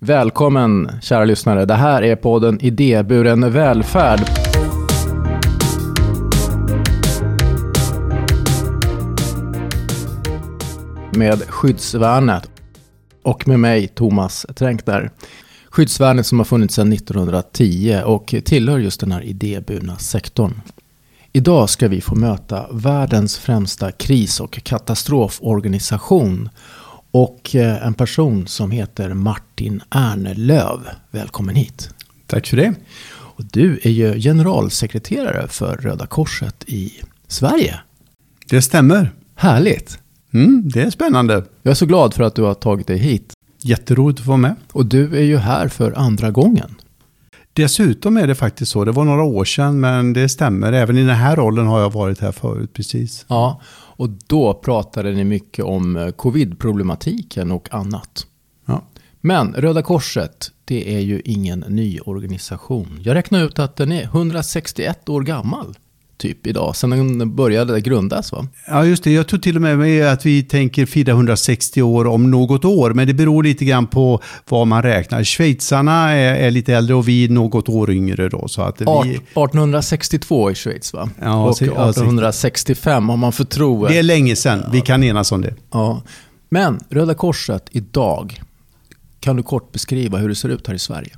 Välkommen kära lyssnare. Det här är podden Idéburen välfärd. Med Skyddsvärnet och med mig Thomas Tränkner. Skyddsvärnet som har funnits sedan 1910 och tillhör just den här idéburna sektorn. Idag ska vi få möta världens främsta kris och katastroforganisation och eh, en person som heter Martin Ernelöv. Välkommen hit. Tack för det. Och du är ju generalsekreterare för Röda Korset i Sverige. Det stämmer. Härligt. Mm, det är spännande. Jag är så glad för att du har tagit dig hit. Jätteroligt att få vara med. Och du är ju här för andra gången. Dessutom är det faktiskt så, det var några år sedan, men det stämmer. Även i den här rollen har jag varit här förut, precis. Ja, och då pratade ni mycket om eh, covid-problematiken och annat. Ja. Men Röda Korset, det är ju ingen ny organisation. Jag räknar ut att den är 161 år gammal typ idag, sen den började grundas va? Ja, just det. Jag tror till och med att vi tänker fira 160 år om något år, men det beror lite grann på vad man räknar. Schweizarna är, är lite äldre och vi är något år yngre då. Så att vi... 1862 i Schweiz va? Ja, och 1865 om man får tro. Det är länge sedan, vi kan enas om det. Ja. Men Röda Korset idag, kan du kort beskriva hur det ser ut här i Sverige?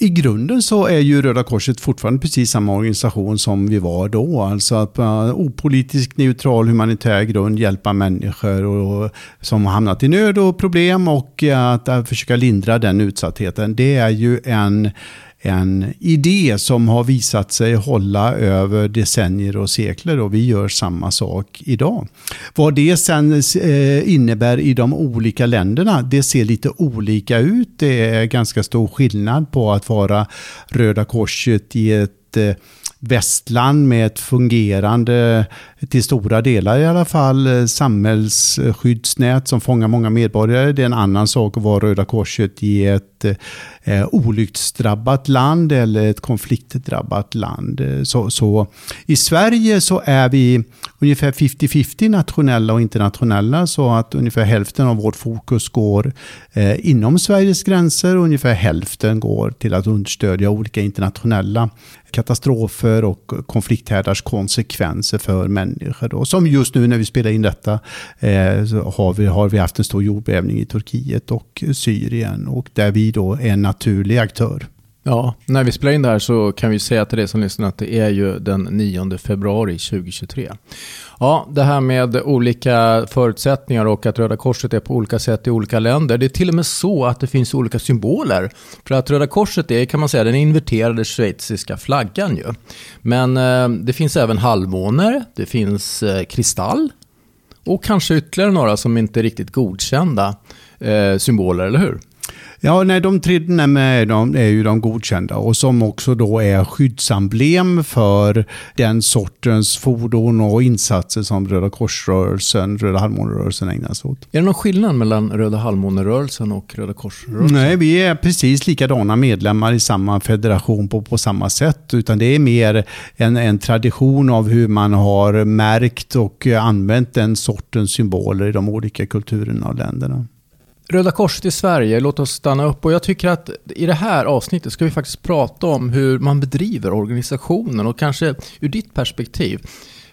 I grunden så är ju Röda Korset fortfarande precis samma organisation som vi var då. Alltså att på opolitisk, neutral, humanitär grund hjälpa människor och, som har hamnat i nöd och problem och eh, att, att försöka lindra den utsattheten. Det är ju en en idé som har visat sig hålla över decennier och sekler och vi gör samma sak idag. Vad det sen eh, innebär i de olika länderna, det ser lite olika ut. Det är ganska stor skillnad på att vara Röda Korset i ett eh, västland med ett fungerande, till stora delar i alla fall, eh, samhällsskyddsnät som fångar många medborgare. Det är en annan sak att vara Röda Korset i ett eh, olycksdrabbat land eller ett konfliktdrabbat land. Eh, så, så, I Sverige så är vi ungefär 50-50 nationella och internationella så att ungefär hälften av vårt fokus går eh, inom Sveriges gränser och ungefär hälften går till att understödja olika internationella katastrofer och konflikthärdars konsekvenser för människor. Då. Som just nu när vi spelar in detta eh, har, vi, har vi haft en stor jordbävning i Turkiet och Syrien och där vi då är en naturlig aktör. Ja, när vi spelar in det här så kan vi säga till dig som lyssnar att det är ju den 9 februari 2023. Ja, det här med olika förutsättningar och att Röda Korset är på olika sätt i olika länder. Det är till och med så att det finns olika symboler. För att Röda Korset är, kan man säga, den inverterade schweiziska flaggan ju. Men eh, det finns även halvmåner, det finns eh, kristall och kanske ytterligare några som inte är riktigt godkända eh, symboler, eller hur? Ja, nej, de tre är, de, är ju de godkända och som också då är skyddsemblem för den sortens fordon och insatser som Röda Korsrörelsen, Röda Halvmånerörelsen ägnar sig åt. Är det någon skillnad mellan Röda Halvmånerörelsen och Röda Korsrörelsen? Nej, vi är precis likadana medlemmar i samma federation på, på samma sätt, utan det är mer en, en tradition av hur man har märkt och använt den sortens symboler i de olika kulturerna och länderna. Röda Korset i Sverige, låt oss stanna upp. Och jag tycker att i det här avsnittet ska vi faktiskt prata om hur man bedriver organisationen och kanske ur ditt perspektiv.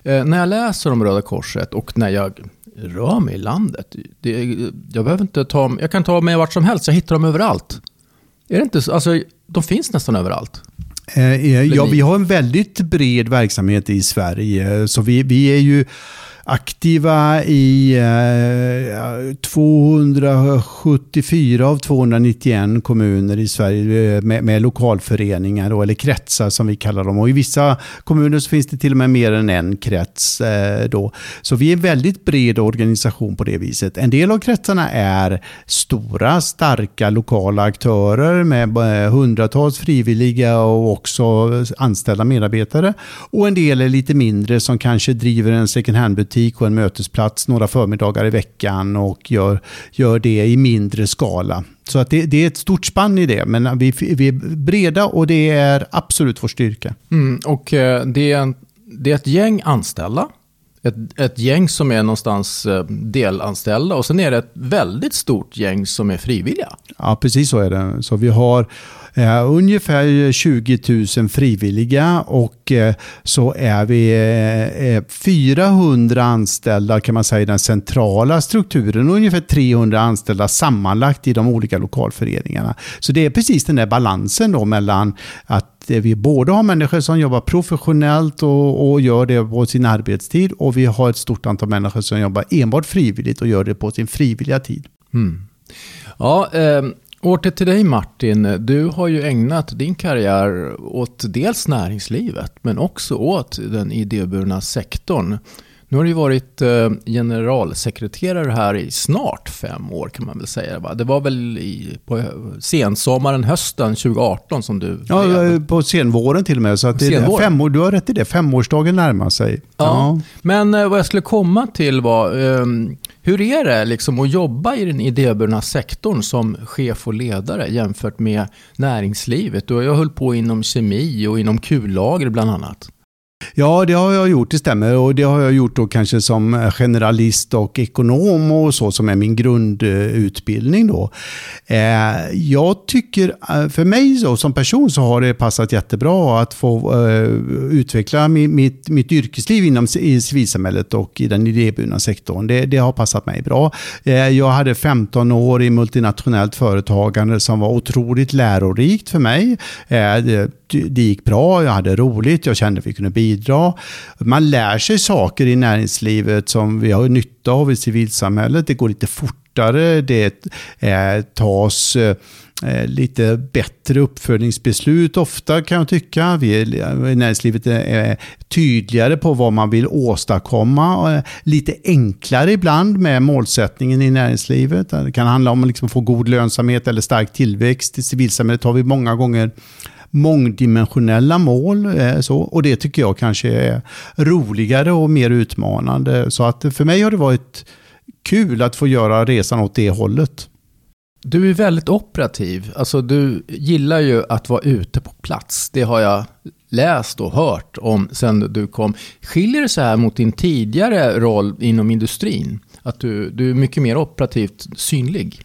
Eh, när jag läser om Röda Korset och när jag rör mig i landet. Det, jag, behöver inte ta, jag kan ta mig vart som helst, jag hittar dem överallt. Är det inte så? Alltså, de finns nästan överallt. Eh, ja, vi har en väldigt bred verksamhet i Sverige. Så vi, vi är ju aktiva i eh, 274 av 291 kommuner i Sverige eh, med, med lokalföreningar då, eller kretsar som vi kallar dem. Och I vissa kommuner så finns det till och med mer än en krets. Eh, då. Så vi är en väldigt bred organisation på det viset. En del av kretsarna är stora, starka lokala aktörer med eh, hundratals frivilliga och också anställda medarbetare. Och en del är lite mindre som kanske driver en second hand-butik butik och en mötesplats några förmiddagar i veckan och gör, gör det i mindre skala. Så att det, det är ett stort spann i det, men vi, vi är breda och det är absolut vår styrka. Mm, och eh, det är, det är ett gäng anställda ett, ett gäng som är någonstans eh, delanställda och sen är det ett väldigt stort gäng som är frivilliga. Ja, precis så är det. Så vi har eh, ungefär eh, 20 000 frivilliga och eh, så är vi eh, eh 400 anställda kan man säga i den centrala strukturen och ungefär 300 anställda sammanlagt i de olika lokalföreningarna. Så det är precis den där balansen då mellan att eh, vi både har människor som jobbar professionellt och, och, gör det på sin arbetstid och vi har ett stort antal människor som jobbar enbart frivilligt och gör det på sin frivilliga tid. Mm. Ja, eh, åter till dig Martin. Du har ju ägnat din karriär åt dels näringslivet men också åt den idéburna sektorn. Nu har du varit eh, generalsekreterare här i snart fem år kan man väl säga. Det var väl i, på sensommaren, hösten 2018 som du Ja, blev. på senvåren till och med. Så att det är fem år, du har rätt i det, femårsdagen närmar sig. Ja, ja. Men eh, vad jag skulle komma till var, um, hur är det liksom att jobba i den idéburna sektorn som chef och ledare jämfört med näringslivet? Du har ju hållit på inom kemi och inom kullager bland annat. Ja, det har jag gjort, det stämmer. Och det har jag gjort då kanske som eh, generalist och ekonom och så som är min grundutbildning då. Eh, jag tycker, eh, för mig så, som person så har det passat jättebra att få utveckla mitt, mitt yrkesliv inom i civilsamhället och i den idéburna sektorn. Det, det har passat mig bra. Jag hade 15 år i multinationellt företagande som var otroligt lärorikt för mig. Det, det gick bra, jag hade roligt, jag kände att vi kunde bidra. Man lär sig saker i näringslivet som vi har nytta av i civilsamhället. Det går lite fortare, det eh, tas eh, lite bättre uppföljningsbeslut ofta kan jag tycka. Vi är, näringslivet är tydligare på vad man vill åstadkomma. Eh, lite enklare ibland med målsättningen i näringslivet. Det kan handla om att liksom få god lönsamhet eller stark tillväxt. I civilsamhället har vi många gånger mångdimensionella mål. Eh, så, och det tycker jag kanske är roligare och mer utmanande. Så att för mig har det varit kul att få göra resan åt det hållet. Du är väldigt operativ. Alltså du gillar ju att vara ute på plats. Det har jag läst och hört om sen du kom. Skiljer det sig här mot din tidigare roll inom industrin? Att du, du är mycket mer operativt synlig?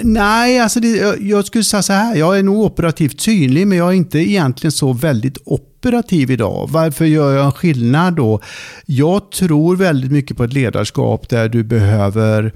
Nej, alltså det, jag skulle säga så här. Jag är nog operativt synlig, men jag är inte egentligen så väldigt operativ idag. Varför gör jag en skillnad då? Jag tror väldigt mycket på ett ledarskap där du behöver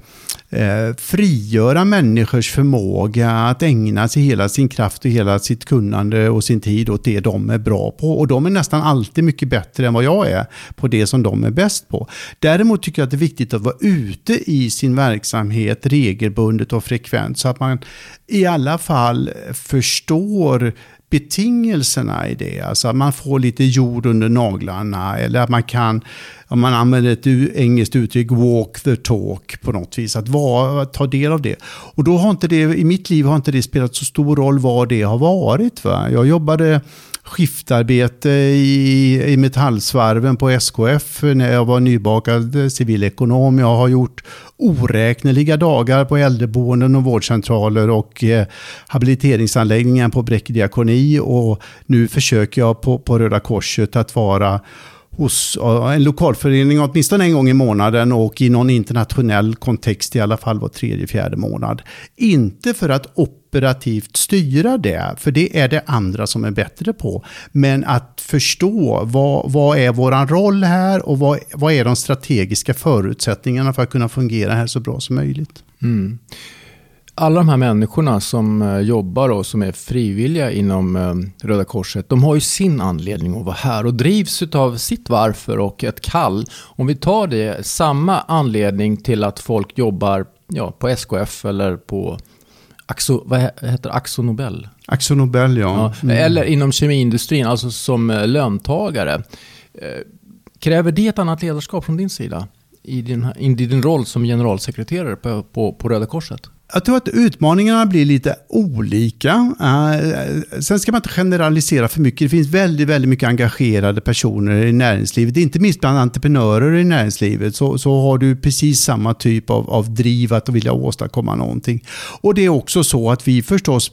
eh, frigöra människors förmåga att ägna sig hela sin kraft och hela sitt kunnande och sin tid åt det de är bra på. Och de är nästan alltid mycket bättre än vad jag är på det som de är bäst på. Däremot tycker jag att det är viktigt att vara ute i sin verksamhet regelbundet och frekvent så att man i alla fall förstår betingelserna i det. Alltså att man får lite jord under naglarna eller att man kan, om man använder ett engelskt uttryck, walk the talk på något vis. Att vara, ta del av det. Och då har inte det, i mitt liv har inte det spelat så stor roll vad det har varit. Va? Jag jobbade skiftarbete i, i metallsvarven på SKF när jag var nybakad civilekonom. Jag har gjort oräkneliga dagar på äldreboenden och vårdcentraler och eh, habiliteringsanläggningar på Bräcke diakoni och nu försöker jag på, på Röda Korset att vara hos eh, en lokalförening åtminstone en gång i månaden och i någon internationell kontext i alla fall var tredje, fjärde månad. Inte för att operativt styra det, för det är det andra som är bättre på. Men att förstå vad, vad är vår roll här och vad, vad är de strategiska förutsättningarna för att kunna fungera här så bra som möjligt. Mm alla de här människorna som eh, jobbar och som är frivilliga inom eh, Röda Korset, de har ju sin anledning att vara här och drivs av sitt varför och ett kall. Om vi tar det, samma anledning till att folk jobbar ja, på SKF eller på Axo, vad heter Axo Nobel? Axo Nobel, ja. ja mm. Eller inom kemiindustrin, alltså som eh, löntagare. Kräver det ett annat ledarskap från din sida? I din, i din roll som generalsekreterare på, på, på Röda Korset? Jag tror att utmaningarna blir lite olika. Eh, sen ska man inte generalisera för mycket. Det finns väldigt, väldigt mycket engagerade personer i näringslivet. Inte minst bland entreprenörer i näringslivet så, så har du precis samma typ av, av driv att vilja åstadkomma någonting. Och det är också så att vi förstås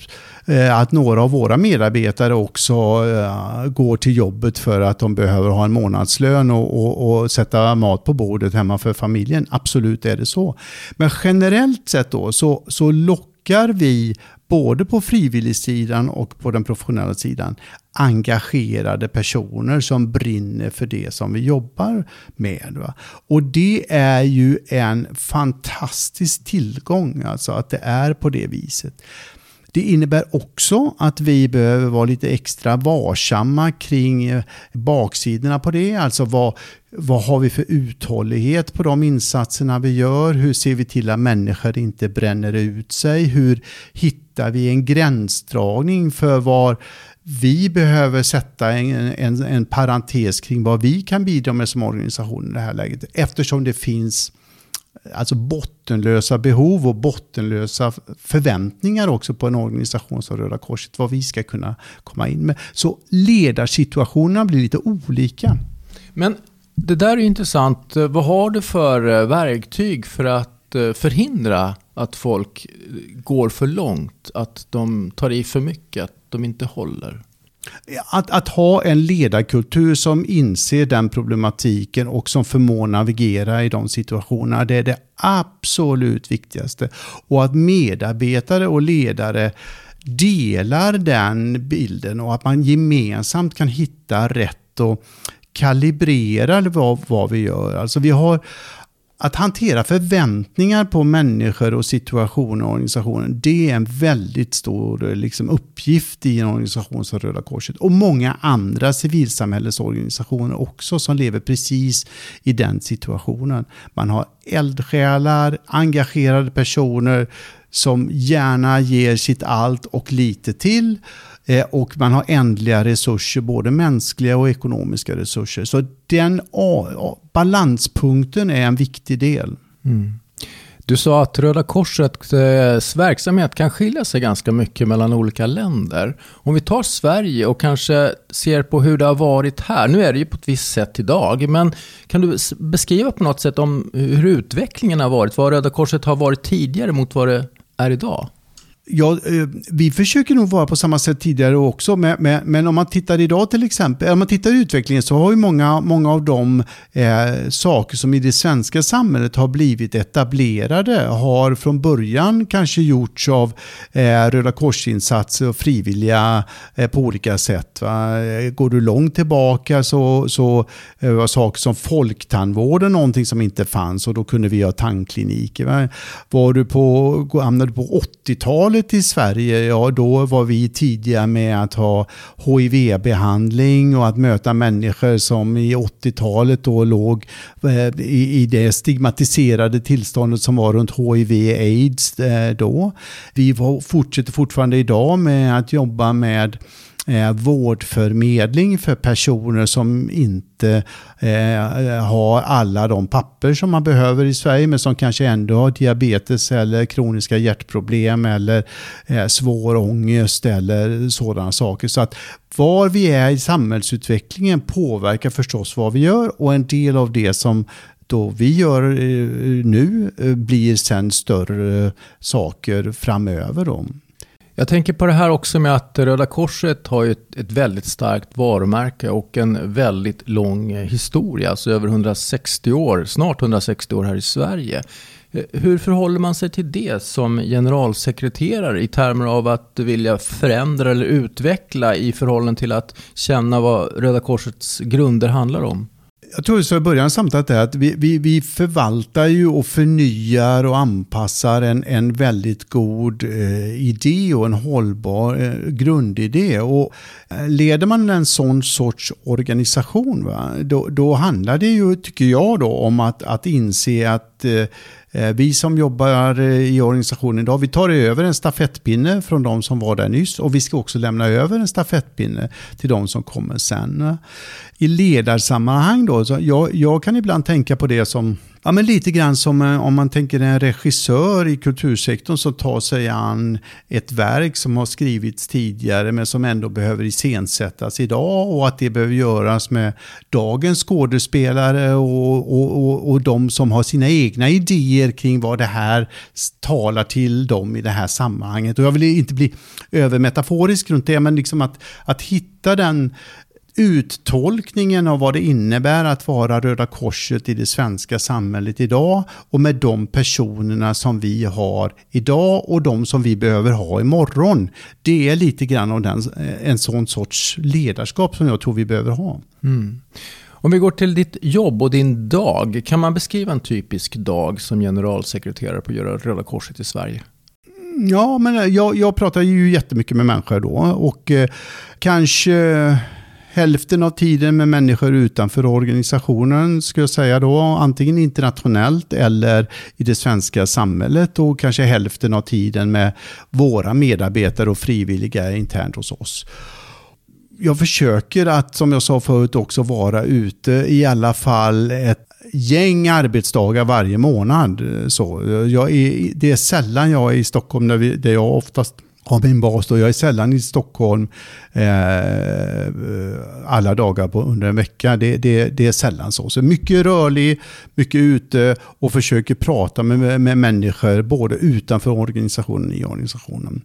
Eh, att några av våra medarbetare också eh, går till jobbet för att de behöver ha en månadslön och, och, och sätta mat på bordet hemma för familjen. Absolut är det så. Men generellt sett då så så lockar vi både på frivilligsidan och på den professionella sidan engagerade personer som brinner för det som vi jobbar med. Va? Och det är ju en fantastisk tillgång, alltså att det är på det viset. Det innebär också att vi behöver vara lite extra varsamma kring eh, baksidorna på det. Alltså vad, vad har vi för uthållighet på de insatserna vi gör? Hur ser vi till att människor inte bränner ut sig? Hur hittar vi en gränsdragning för var vi behöver sätta en, en, en parentes kring vad vi kan bidra med som organisation i det här läget. Eftersom det finns alltså bottenlösa behov och bottenlösa förväntningar också på en organisation som Röda Korset, vad vi ska kunna komma in med. Så ledarsituationerna blir lite olika. Men det där är intressant. Vad har du för eh, verktyg för att eh, förhindra att folk går för långt? Att de tar i för mycket, att de inte håller? Att, att, ha en ledarkultur som inser den problematiken och som förmår navigera i de situationerna, det är det absolut viktigaste. Och att medarbetare och ledare delar den bilden och att man gemensamt kan hitta rätt och kalibrera vad, vad vi gör. Alltså vi har att hantera förväntningar på människor och situationer och organisationer, det är en väldigt stor liksom, uppgift i en organisation som Röda Korset. Och många andra civilsamhällesorganisationer också som lever precis i den situationen. Man har eldsjälar, engagerade personer som gärna ger sitt allt och lite till. Eh, och man har ändliga resurser, både mänskliga och ekonomiska resurser. Så den balanspunkten är en viktig del. Mm. Du sa att Röda Korsets eh, verksamhet kan skilja sig ganska mycket mellan olika länder. Om vi tar Sverige och kanske ser på hur det har varit här. Nu är det ju på ett visst sätt idag, men kan du beskriva på något sätt om hur utvecklingen har varit? Vad Röda Korset har varit tidigare mot vad det är idag? Ja, eh, vi försöker nog vara på samma sätt tidigare också, men, men, om man tittar idag till exempel, om man tittar i utvecklingen så har ju många, många av de eh, saker som i det svenska samhället har blivit etablerade har från början kanske gjorts av eh, Röda Korsinsatser och frivilliga eh, på olika sätt. Va? Eh, går du långt tillbaka så, så eh, var saker som folktandvården någonting som inte fanns och då kunde vi ha tandkliniker. Va? Var du på, hamnade du på 80-talet 80-talet i Sverige, ja då var vi tidiga med att ha HIV-behandling och att möta människor som i 80-talet då låg eh, i, det stigmatiserade tillståndet som var runt HIV-AIDS eh, då. Vi fortsätter fortfarande idag med att jobba med eh, vårdförmedling för personer som inte eh, har alla de papper som man behöver i Sverige men som kanske ändå har diabetes eller kroniska hjärtproblem eller eh, svår ångest eller sådana saker. Så att var vi är i samhällsutvecklingen påverkar förstås vad vi gör och en del av det som då vi gör eh, nu eh, blir sen större saker framöver. Då. Jag tänker på det här också med att Röda Korset har ett, ett väldigt starkt varumärke och en väldigt lång eh, historia, alltså över 160 år, snart 160 år här i Sverige. Eh, hur förhåller man sig till det som generalsekreterare i termer av att vilja förändra eller utveckla i förhållande till att känna vad Röda Korsets grunder handlar om? Jag tror så i början samtalet är att vi, vi, vi förvaltar ju och förnyar och anpassar en, en väldigt god eh, idé och en hållbar eh, grundidé. Och eh, leder man en sån sorts organisation, va, då, då handlar det ju, tycker jag, då, om att, att inse att eh, eh vi som jobbar eh, i organisationen idag, vi tar över en stafettpinne från de som var där nyss och vi ska också lämna över en stafettpinne till de som kommer sen. I ledarsammanhang då, så jag, jag kan ibland tänka på det som Ja, men lite grann som eh, om man tänker en regissör i kultursektorn som tar sig an ett verk som har skrivits tidigare men som ändå behöver iscensättas idag och att det behöver göras med dagens skådespelare och, och, och, och de som har sina egna idéer kring vad det här talar till dem i det här sammanhanget. Och jag vill inte bli övermetaforisk runt det, men liksom att, att hitta den uttolkningen av vad det innebär att vara Röda Korset i det svenska samhället idag och med de personerna som vi har idag och de som vi behöver ha imorgon. Det är lite grann av den, en sån sorts ledarskap som jag tror vi behöver ha. Mm. Om vi går till ditt jobb och din dag, kan man beskriva en typisk dag som generalsekreterare på Röda Korset i Sverige? Ja, men jag, jag pratar ju jättemycket med människor då och eh, kanske hälften av tiden med människor utanför organisationen, skulle jag säga då, antingen internationellt eller i det svenska samhället och kanske hälften av tiden med våra medarbetare och frivilliga internt hos oss jag försöker att, som jag sa förut, också vara ute i alla fall ett gäng arbetsdagar varje månad. Så jag är, det är sällan jag är i Stockholm där, vi, där jag oftast har min bas. Då. Jag är sällan i Stockholm eh, alla dagar på, under en vecka. Det, det, det, är sällan så. Så mycket rörlig, mycket ute och försöker prata med, med människor både utanför organisationen och i organisationen.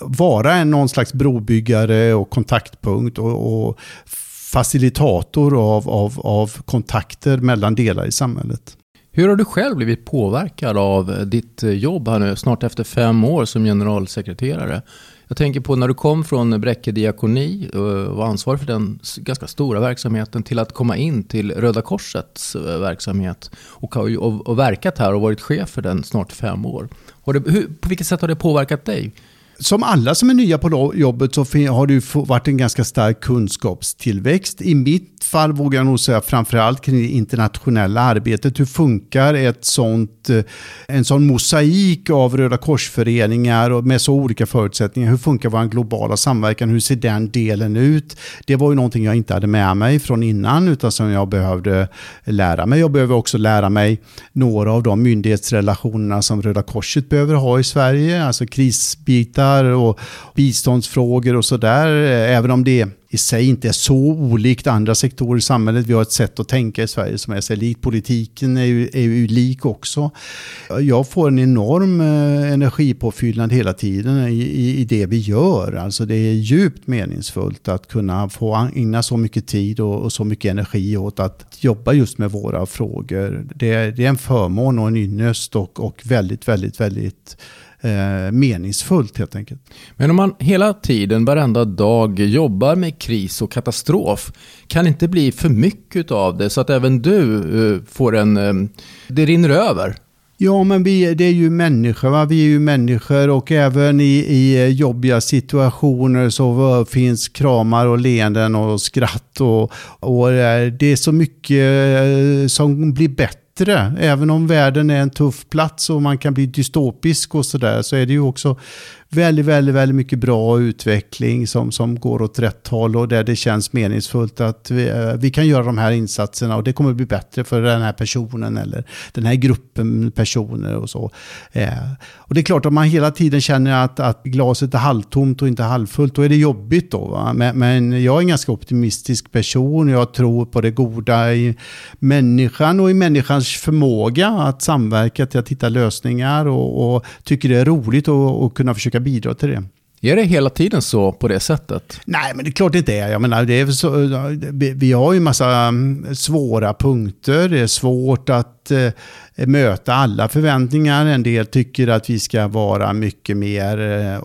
Vara en, någon slags brobyggare och kontaktpunkt och, och facilitator av, av, av kontakter mellan delar i samhället. Hur har du själv blivit påverkad av ditt eh, jobb här nu, snart efter fem år som generalsekreterare? Jag tänker på när du kom från Bräcke diakoni och var ansvarig för den ganska stora verksamheten till att komma in till Röda Korsets eh, verksamhet och, och, och verkat här och varit chef för den snart fem år. Det, hur, på vilket sätt har det påverkat dig? Som alla som är nya på jobbet så har det ju varit en ganska stark kunskapstillväxt. I mitt fall vågar jag nog säga framförallt kring det internationella arbetet. Hur funkar ett sånt, eh, en sån mosaik av Röda korsföreningar och med så olika förutsättningar? Hur funkar vår globala samverkan? Hur ser den delen ut? Det var ju någonting jag inte hade med mig från innan utan som jag behövde lära mig. Jag behöver också lära mig några av de myndighetsrelationerna som Röda Korset behöver ha i Sverige, alltså krisbitar pengar och biståndsfrågor och sådär. Eh, även om det i sig inte är så olikt andra sektorer i samhället. Vi har ett sätt att tänka i Sverige som är sig likt. Politiken är ju, är ju lik också. Jag får en enorm eh, energipåfyllnad hela tiden i, i, i, det vi gör. Alltså det är djupt meningsfullt att kunna få ägna så mycket tid och, och så mycket energi åt att jobba just med våra frågor. Det, det är en förmån och en ynnest och, och väldigt, väldigt, väldigt eh, meningsfullt helt enkelt. Men om man hela tiden, varenda dag jobbar med kris och katastrof, kan det inte bli för mycket av det så att även du eh, får en... Eh, det rinner över? Ja, men vi, det är ju människor. Va? Vi är ju människor och även i, i jobbiga situationer så finns kramar och leenden och skratt. Och, och det är så mycket eh, som blir bättre bättre. Även om världen är en tuff plats och man kan bli dystopisk och sådär så är det ju också väldigt, väldigt, väldigt mycket bra utveckling som, som går åt rätt håll och där det känns meningsfullt att vi, eh, vi kan göra de här insatserna och det kommer bli bättre för den här personen eller den här gruppen personer och så. Eh, och det är klart, om man hela tiden känner att, att glaset är halvtomt och inte halvfullt, då är det jobbigt då. Men, men, jag är en ganska optimistisk person. Jag tror på det goda i människan och i människans förmåga att samverka till att hitta lösningar och, och tycker det är roligt att kunna försöka bidra till det. Är det hela tiden så på det sättet? Nej, men det är klart det inte är. Jag menar, det är så, vi har ju en massa mm, svåra punkter. Det är svårt att eh, möta alla förväntningar. En del tycker att vi ska vara mycket mer eh,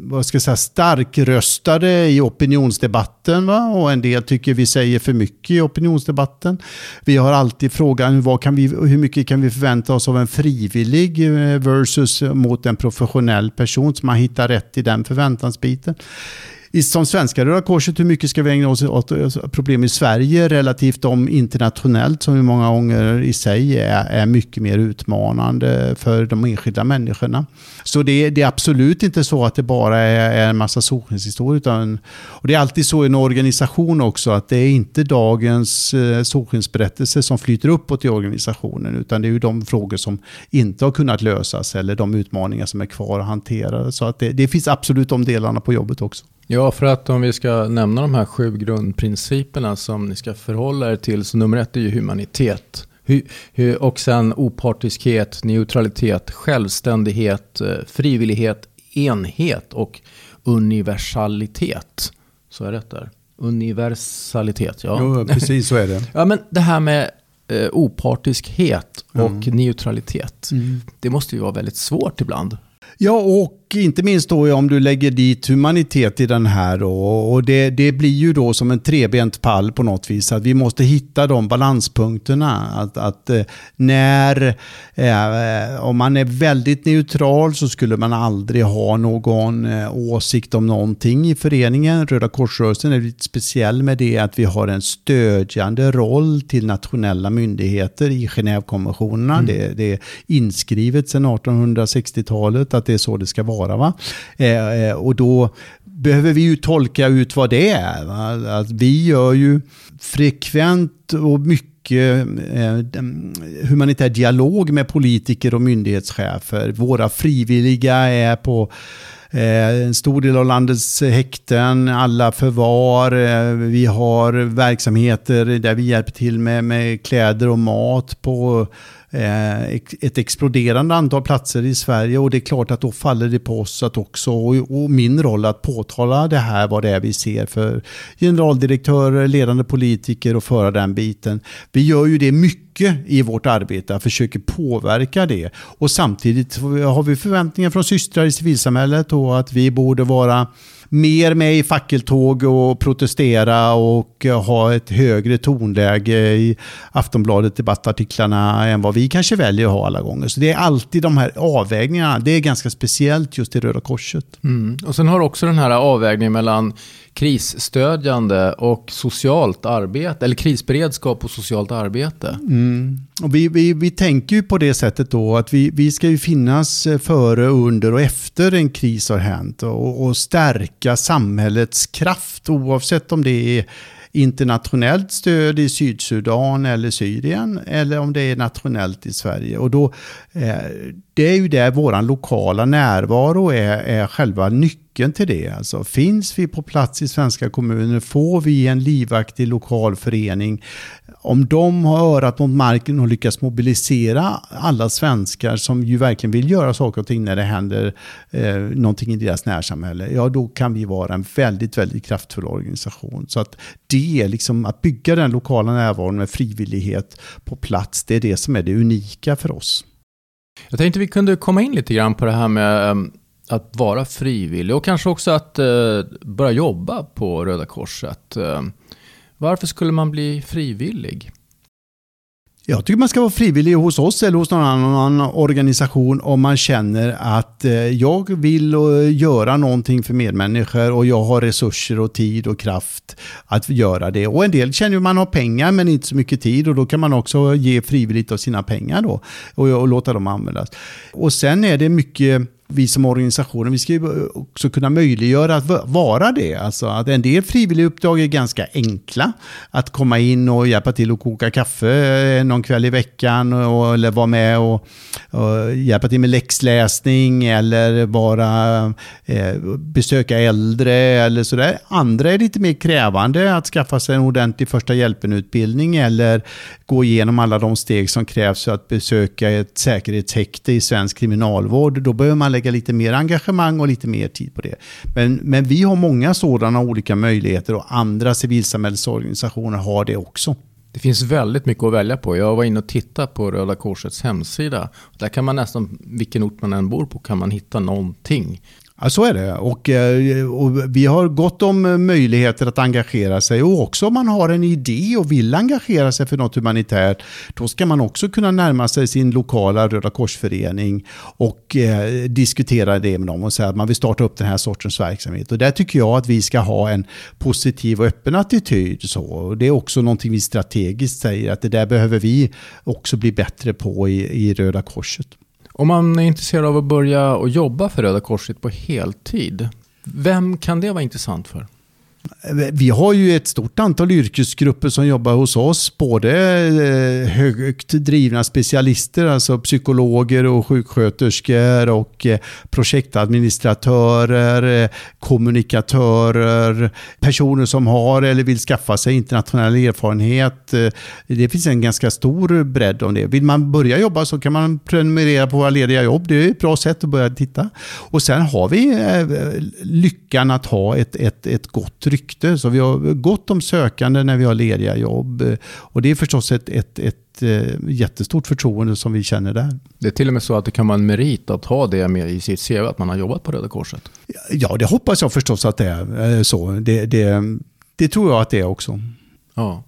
vad ska jag säga, starkröstade i opinionsdebatten. Va? Och en del tycker vi säger för mycket i opinionsdebatten. Vi har alltid frågan vad kan vi, hur mycket kan vi förvänta oss av en frivillig eh, versus mot en professionell person som man hittar rätt i den förväntansbiten som svenska Röda Korset, hur mycket ska vi ägna oss åt eh, problem i Sverige relativt om internationellt som många gånger i sig är, är mycket mer utmanande för de enskilda människorna. Så det, det är absolut inte så att det bara är, är en massa solskenshistorier. Utan, och det är alltid så i en organisation också att det är inte dagens eh, solskensberättelse som flyter uppåt i organisationen utan det är ju de frågor som inte har kunnat lösas eller de utmaningar som är kvar att hantera. Så att det, det finns absolut de delarna på jobbet också. Ja, för att om vi ska nämna de här sju grundprinciperna som ni ska förhålla er till, så nummer ett är ju humanitet. Och sen opartiskhet, neutralitet, självständighet, eh, frivillighet, enhet och universalitet. Så är det där. Universalitet, ja. Jo, precis så är det. ja, men det här med eh, opartiskhet och mm. neutralitet. Mm. Det måste ju vara väldigt svårt ibland. Ja, och inte minst då om du lägger dit humanitet i den här då, och det, det blir ju då som en trebent pall på något vis. Att vi måste hitta de balanspunkterna. Att, att eh, när, eh, om man är väldigt neutral så skulle man aldrig ha någon eh, åsikt om någonting i föreningen. Röda Korsrörelsen är lite speciell med det att vi har en stödjande roll till nationella myndigheter i Genèvekonventionerna. Mm. Det, det är inskrivet sedan 1860-talet att det är så det ska vara. Va? Eh, eh, och då behöver vi ju tolka ut vad det är. Va? Att vi gör ju frekvent och mycket eh, humanitär dialog med politiker och myndighetschefer. Våra frivilliga är på eh, en stor del av landets häkten, alla förvar. Vi har verksamheter där vi hjälper till med, med kläder och mat på Eh, ett exploderande antal platser i Sverige och det är klart att då faller det på oss att också, och min roll att påtala det här, vad det är vi ser för generaldirektörer, ledande politiker och föra den biten. Vi gör ju det mycket i vårt arbete, försöker påverka det. Och samtidigt har vi förväntningar från systrar i civilsamhället och att vi borde vara mer med i fackeltåg och protestera och eh, ha ett högre tonläge i Aftonbladet debattartiklarna än vad vi kanske väljer att ha alla gånger. Så det är alltid de här avvägningarna. Det är ganska speciellt just i Röda Korset. Mm. Och sen har du också den här avvägningen mellan krisstödjande och socialt arbete, eller krisberedskap och socialt arbete. Mm. Och vi, vi, vi tänker ju på det sättet då att vi, vi ska ju finnas eh, före, under och efter en kris har hänt och, och stärka samhällets kraft oavsett om det är internationellt stöd i Sydsudan eller Syrien eller om det är nationellt i Sverige. Och då, eh, det är ju där vår lokala närvaro är, är själva nyckeln till det. Alltså, finns vi på plats i svenska kommuner, får vi en livaktig lokal förening om de har örat mot marken och lyckas mobilisera alla svenskar som ju verkligen vill göra saker och ting när det händer eh, någonting i deras närsamhälle, ja då kan vi vara en väldigt, väldigt kraftfull organisation. Så att det är liksom att bygga den lokala närvaron med frivillighet på plats, det är det som är det unika för oss. Jag tänkte vi kunde komma in lite grann på det här med ehm, att vara frivillig och kanske också att eh, börja jobba på Röda Korset. Eh, varför skulle man bli frivillig? Jag tycker man ska vara frivillig hos oss eller hos någon annan organisation om man känner att eh, jag vill eh, göra någonting för medmänniskor och jag har resurser och tid och kraft att göra det. Och en del känner man har pengar men inte så mycket tid och då kan man också ge frivilligt av sina pengar då och, låta dem användas. Och sen är det mycket vi som organisationer, vi ska ju också kunna möjliggöra att vara det. Alltså att en del frivilliguppdrag är ganska enkla. Att komma in och hjälpa till att koka kaffe eh, någon kväll i veckan och, eller vara med och, och hjälpa till med läxläsning eller bara eh, besöka äldre eller sådär. Andra är lite mer krävande att skaffa sig en ordentlig första hjälpen-utbildning eller gå igenom alla de steg som krävs för att besöka ett säkerhetshäkte i svensk kriminalvård. Då behöver man lägga lite mer engagemang och lite mer tid på det. Men, men vi har många sådana olika möjligheter och andra civilsamhällesorganisationer har det också. Det finns väldigt mycket att välja på. Jag var inne och tittade på Röda Korsets hemsida. Där kan man nästan, vilken ort man än bor på, kan man hitta någonting. Ja, så är det. Och, eh, och, vi har gott om eh, möjligheter att engagera sig. Och också om man har en idé och vill engagera sig för något humanitärt, då ska man också kunna närma sig sin lokala Röda Korsförening och eh, diskutera det med dem och säga att man vill starta upp den här sortens verksamhet. Och där tycker jag att vi ska ha en positiv och öppen attityd. Så. Och det är också någonting vi strategiskt säger att det där behöver vi också bli bättre på i, i Röda Korset. Om man är intresserad av att börja och jobba för Röda Korset på heltid, vem kan det vara intressant för? Vi har ju ett stort antal yrkesgrupper som jobbar hos oss. Både eh, högt drivna specialister, alltså psykologer och sjuksköterskor och eh, projektadministratörer, eh, kommunikatörer, personer som har eller vill skaffa sig internationell erfarenhet. Det finns en ganska stor bredd om det. Vill man börja jobba så kan man prenumerera på våra lediga jobb. Det är ett bra sätt att börja titta. Och sen har vi lyckan att ha ett, ett, ett gott rykte rykte. Så vi har gott om sökande när vi har lediga jobb. Och det är förstås ett, ett, ett eh, jättestort förtroende som vi känner där. Det är till och med så att det kan vara en merit att ha det med i sitt CV, att man har jobbat på Röda Korset? Ja, det hoppas jag förstås att det är eh, så. Det, det, det tror jag att det är också. Ja.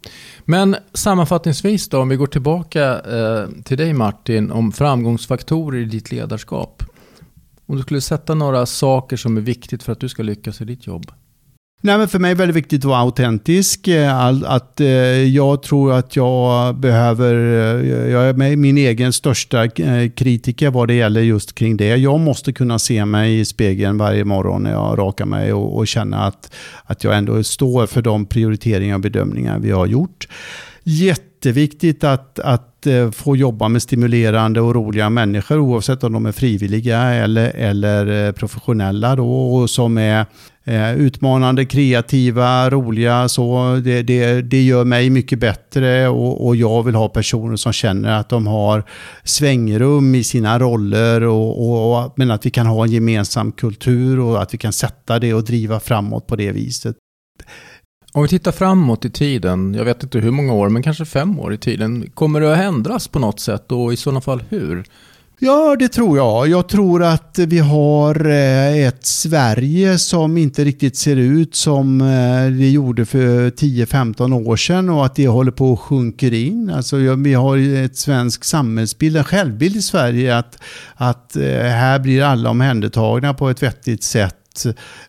Men sammanfattningsvis då, om vi går tillbaka eh, till dig Martin, om framgångsfaktorer i ditt ledarskap. Om du skulle sätta några saker som är viktigt för att du ska lyckas i ditt jobb? Nej, men för mig är det väldigt viktigt att vara autentisk. Eh, att, eh, jag tror att jag behöver, eh, jag är min egen största eh, kritiker vad det gäller just kring det. Jag måste kunna se mig i spegeln varje morgon när jag rakar mig och, och känna att, att jag ändå står för de prioriteringar och bedömningar vi har gjort. Jätteviktigt att, att eh, få jobba med stimulerande och roliga människor oavsett om de är frivilliga eller, eller eh, professionella då, och som är eh, utmanande, kreativa, roliga. Så det, det, det gör mig mycket bättre och, och, jag vill ha personer som känner att de har svängrum i sina roller och, och, men att vi kan ha en gemensam kultur och att vi kan sätta det och driva framåt på det viset. Om vi tittar framåt i tiden, jag vet inte hur många år, men kanske fem år i tiden. Kommer det att ändras på något sätt och i sådana fall hur? Ja, det tror jag. Jag tror att vi har eh, ett Sverige som inte riktigt ser ut som eh, det gjorde för 10-15 år sedan och att det håller på att sjunka in. Alltså, vi har ett svensk samhällsbild, en självbild i Sverige att, att eh, här blir alla omhändertagna på ett vettigt sätt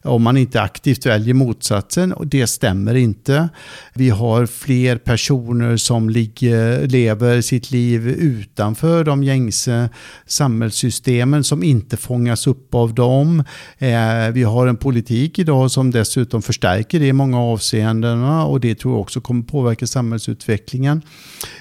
om man inte aktivt väljer motsatsen. Och det stämmer inte. Vi har fler personer som ligger, lever sitt liv utanför de gängse samhällssystemen som inte fångas upp av dem. Eh, vi har en politik idag som dessutom förstärker det i många avseenden och det tror jag också kommer påverka samhällsutvecklingen.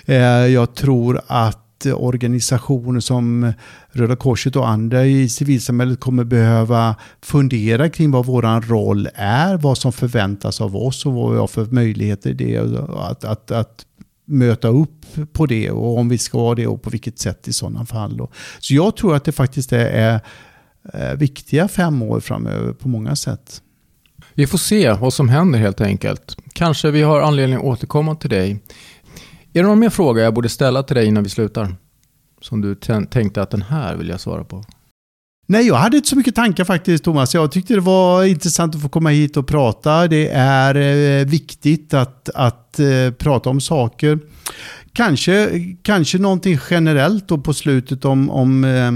Eh, jag tror att organisationer som Röda Korset och andra i civilsamhället kommer behöva fundera kring vad vår roll är, vad som förväntas av oss och vad vi har för möjligheter i det. Att, att, att möta upp på det och om vi ska ha det och på vilket sätt i sådana fall. Så jag tror att det faktiskt är, är viktiga fem år framöver på många sätt. Vi får se vad som händer helt enkelt. Kanske vi har anledning att återkomma till dig är det någon mer fråga jag borde ställa till dig innan vi slutar? Som du tänkte att den här vill jag svara på? Nej, jag hade inte så mycket tankar faktiskt Thomas. Jag tyckte det var intressant att få komma hit och prata. Det är eh, viktigt att, att eh, prata om saker. Kanske, kanske någonting generellt då på slutet om, om eh,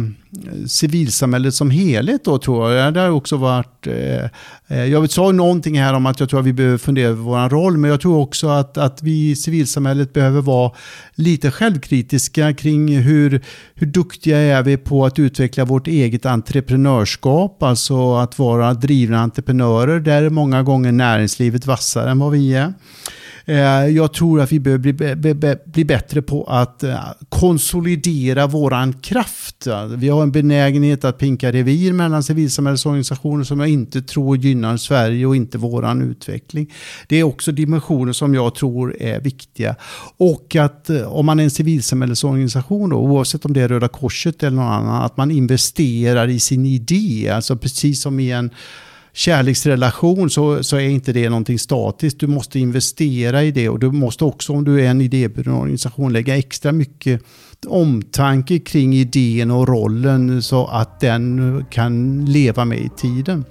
civilsamhället som helhet då tror jag. Det har också varit... Eh, eh jag sa någonting här om att jag tror att vi behöver fundera över vår roll, men jag tror också att, att vi i civilsamhället behöver vara lite självkritiska kring hur, hur duktiga är vi på att utveckla vårt eget entreprenörskap, alltså att vara drivna entreprenörer. Där är många gånger näringslivet vassare än vad vi är. Eh, jag tror att vi behöver bli, bli bättre på att eh, konsolidera våran kraft. Vi har en benägenhet att pinka revir mellan civilsamhällesorganisationer som jag inte tror gynnar Sverige och inte våran utveckling. Det är också dimensioner som jag tror är viktiga. Och att eh, om man är en civilsamhällesorganisation, då, oavsett om det är Röda Korset eller någon annan, att man investerar i sin idé. Alltså precis som i en kärleksrelation så, så är inte det någonting statiskt. Du måste investera i det och du måste också om du är en idéburen organisation lägga extra mycket omtanke kring idén och rollen så att den kan leva med i tiden.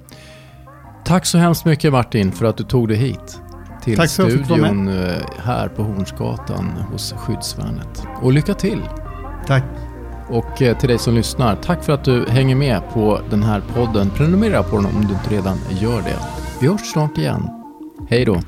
Tack så hemskt mycket Martin för att du tog dig hit till Tack studion eh, här på Hornsgatan hos Skyddsvärnet. Och lycka till! Tack! Och eh, till dig som lyssnar, tack för att du hänger med på den här podden. Prenumerera på den om du inte redan gör det. Vi hörs snart igen. Hej då!